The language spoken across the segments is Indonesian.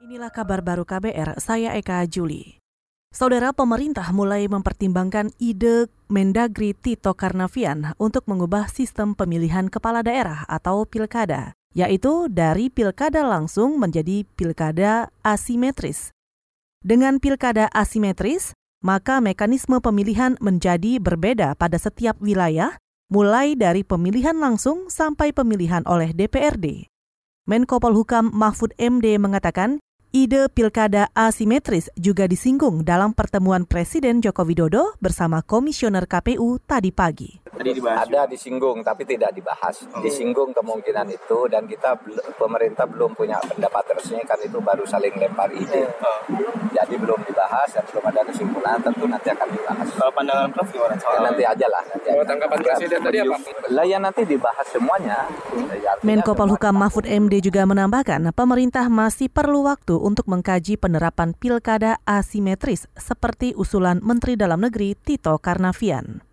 Inilah kabar baru KBR, saya Eka Juli. Saudara pemerintah mulai mempertimbangkan ide Mendagri Tito Karnavian untuk mengubah sistem pemilihan kepala daerah atau pilkada, yaitu dari pilkada langsung menjadi pilkada asimetris. Dengan pilkada asimetris, maka mekanisme pemilihan menjadi berbeda pada setiap wilayah, mulai dari pemilihan langsung sampai pemilihan oleh DPRD. Menko Polhukam Mahfud MD mengatakan Ide pilkada asimetris juga disinggung dalam pertemuan Presiden Joko Widodo bersama Komisioner KPU tadi pagi. Tadi dibahas. Ada disinggung tapi tidak dibahas. Oh. Disinggung kemungkinan itu dan kita pemerintah belum punya pendapat resmi kan itu baru saling lempar ide. Oh. Jadi belum dibahas dan belum ada kesimpulan tentu nanti akan dibahas. Kalau pandangan Prof gimana? Ya, nanti aja lah. Nanti Kalau tanggapan Presiden tadi apa? Lah ya nanti dibahas semuanya. Ya, Menko Polhukam Mahfud MD juga menambahkan pemerintah masih perlu waktu untuk mengkaji penerapan pilkada asimetris seperti usulan Menteri Dalam Negeri Tito Karnavian.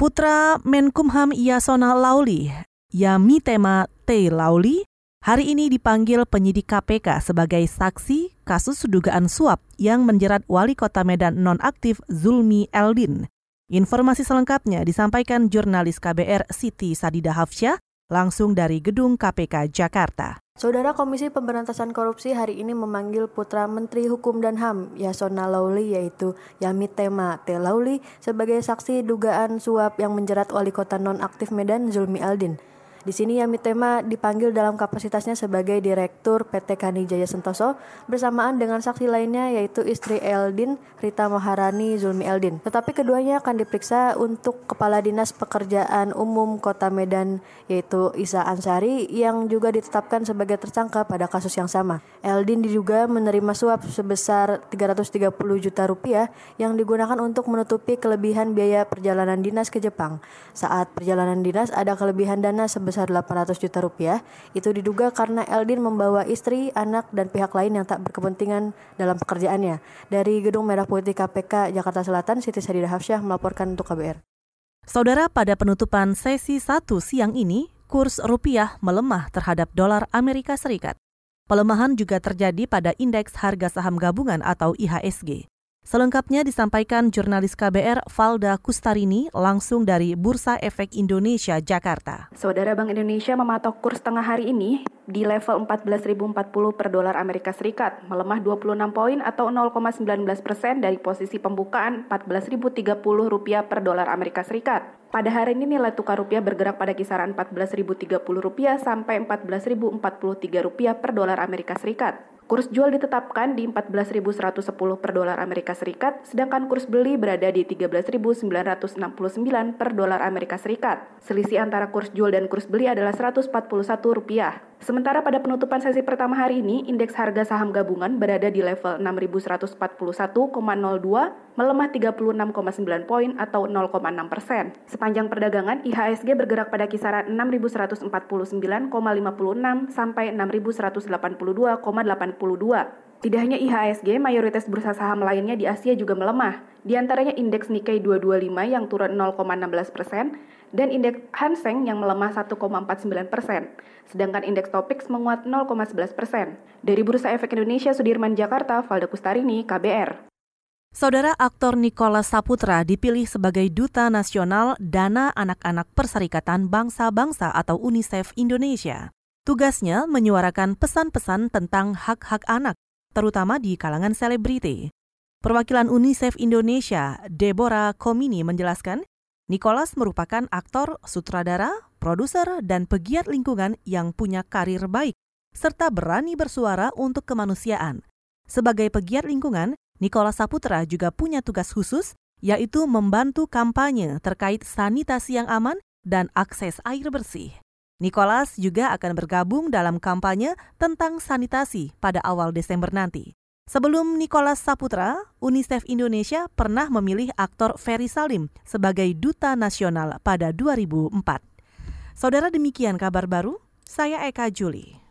Putra Menkumham Yasona Lauli, Yamitema T. Lauli, hari ini dipanggil penyidik KPK sebagai saksi kasus dugaan suap yang menjerat wali kota Medan nonaktif Zulmi Eldin. Informasi selengkapnya disampaikan jurnalis KBR Siti Sadida Hafsyah langsung dari Gedung KPK Jakarta. Saudara Komisi Pemberantasan Korupsi hari ini memanggil putra Menteri Hukum dan HAM Yasona Lauli yaitu Yamit Tema T. Lauli sebagai saksi dugaan suap yang menjerat wali kota nonaktif Medan Zulmi Aldin. Di sini Yami Tema dipanggil dalam kapasitasnya sebagai Direktur PT Kanijaya Sentoso bersamaan dengan saksi lainnya yaitu istri Eldin Rita Maharani Zulmi Eldin. Tetapi keduanya akan diperiksa untuk Kepala Dinas Pekerjaan Umum Kota Medan yaitu Isa Ansari yang juga ditetapkan sebagai tersangka pada kasus yang sama. Eldin diduga menerima suap sebesar 330 juta rupiah yang digunakan untuk menutupi kelebihan biaya perjalanan dinas ke Jepang. Saat perjalanan dinas ada kelebihan dana sebesar sebesar 800 juta rupiah itu diduga karena Eldin membawa istri, anak, dan pihak lain yang tak berkepentingan dalam pekerjaannya. Dari Gedung Merah Putih KPK Jakarta Selatan, Siti Sadida Hafsyah melaporkan untuk KBR. Saudara, pada penutupan sesi 1 siang ini, kurs rupiah melemah terhadap dolar Amerika Serikat. Pelemahan juga terjadi pada indeks harga saham gabungan atau IHSG. Selengkapnya disampaikan jurnalis KBR Valda Kustarini langsung dari Bursa Efek Indonesia, Jakarta. Saudara Bank Indonesia mematok kurs tengah hari ini di level 14.040 per dolar Amerika Serikat, melemah 26 poin atau 0,19 persen dari posisi pembukaan 14.030 rupiah per dolar Amerika Serikat. Pada hari ini nilai tukar rupiah bergerak pada kisaran 14.030 rupiah sampai 14.043 rupiah per dolar Amerika Serikat. Kurs jual ditetapkan di 14.110 per dolar Amerika Serikat, sedangkan kurs beli berada di 13.969 per dolar Amerika Serikat. Selisih antara kurs jual dan kurs beli adalah 141 rupiah. Sementara pada penutupan sesi pertama hari ini, indeks harga saham gabungan berada di level 6.141,02, melemah 36,9 poin atau 0,6 persen. Sepanjang perdagangan, IHSG bergerak pada kisaran 6.149,56 sampai 6.182,80 tidak hanya IHSG, mayoritas bursa saham lainnya di Asia juga melemah. Di antaranya indeks Nikkei 225 yang turun 0,16 persen dan indeks Hang Seng yang melemah 1,49 persen. Sedangkan indeks Topix menguat 0,11 persen. Dari Bursa Efek Indonesia, Sudirman Jakarta, Valda Kustarini, KBR. Saudara aktor Nicholas Saputra dipilih sebagai Duta Nasional Dana Anak-Anak Perserikatan Bangsa-Bangsa atau UNICEF Indonesia. Tugasnya menyuarakan pesan-pesan tentang hak-hak anak, terutama di kalangan selebriti. Perwakilan UNICEF Indonesia, Deborah Komini menjelaskan, Nicholas merupakan aktor, sutradara, produser, dan pegiat lingkungan yang punya karir baik, serta berani bersuara untuk kemanusiaan. Sebagai pegiat lingkungan, Nicholas Saputra juga punya tugas khusus, yaitu membantu kampanye terkait sanitasi yang aman dan akses air bersih. Nicholas juga akan bergabung dalam kampanye tentang sanitasi pada awal Desember nanti. Sebelum Nicholas Saputra, UNICEF Indonesia pernah memilih aktor Ferry Salim sebagai duta nasional pada 2004. Saudara demikian kabar baru, saya Eka Juli.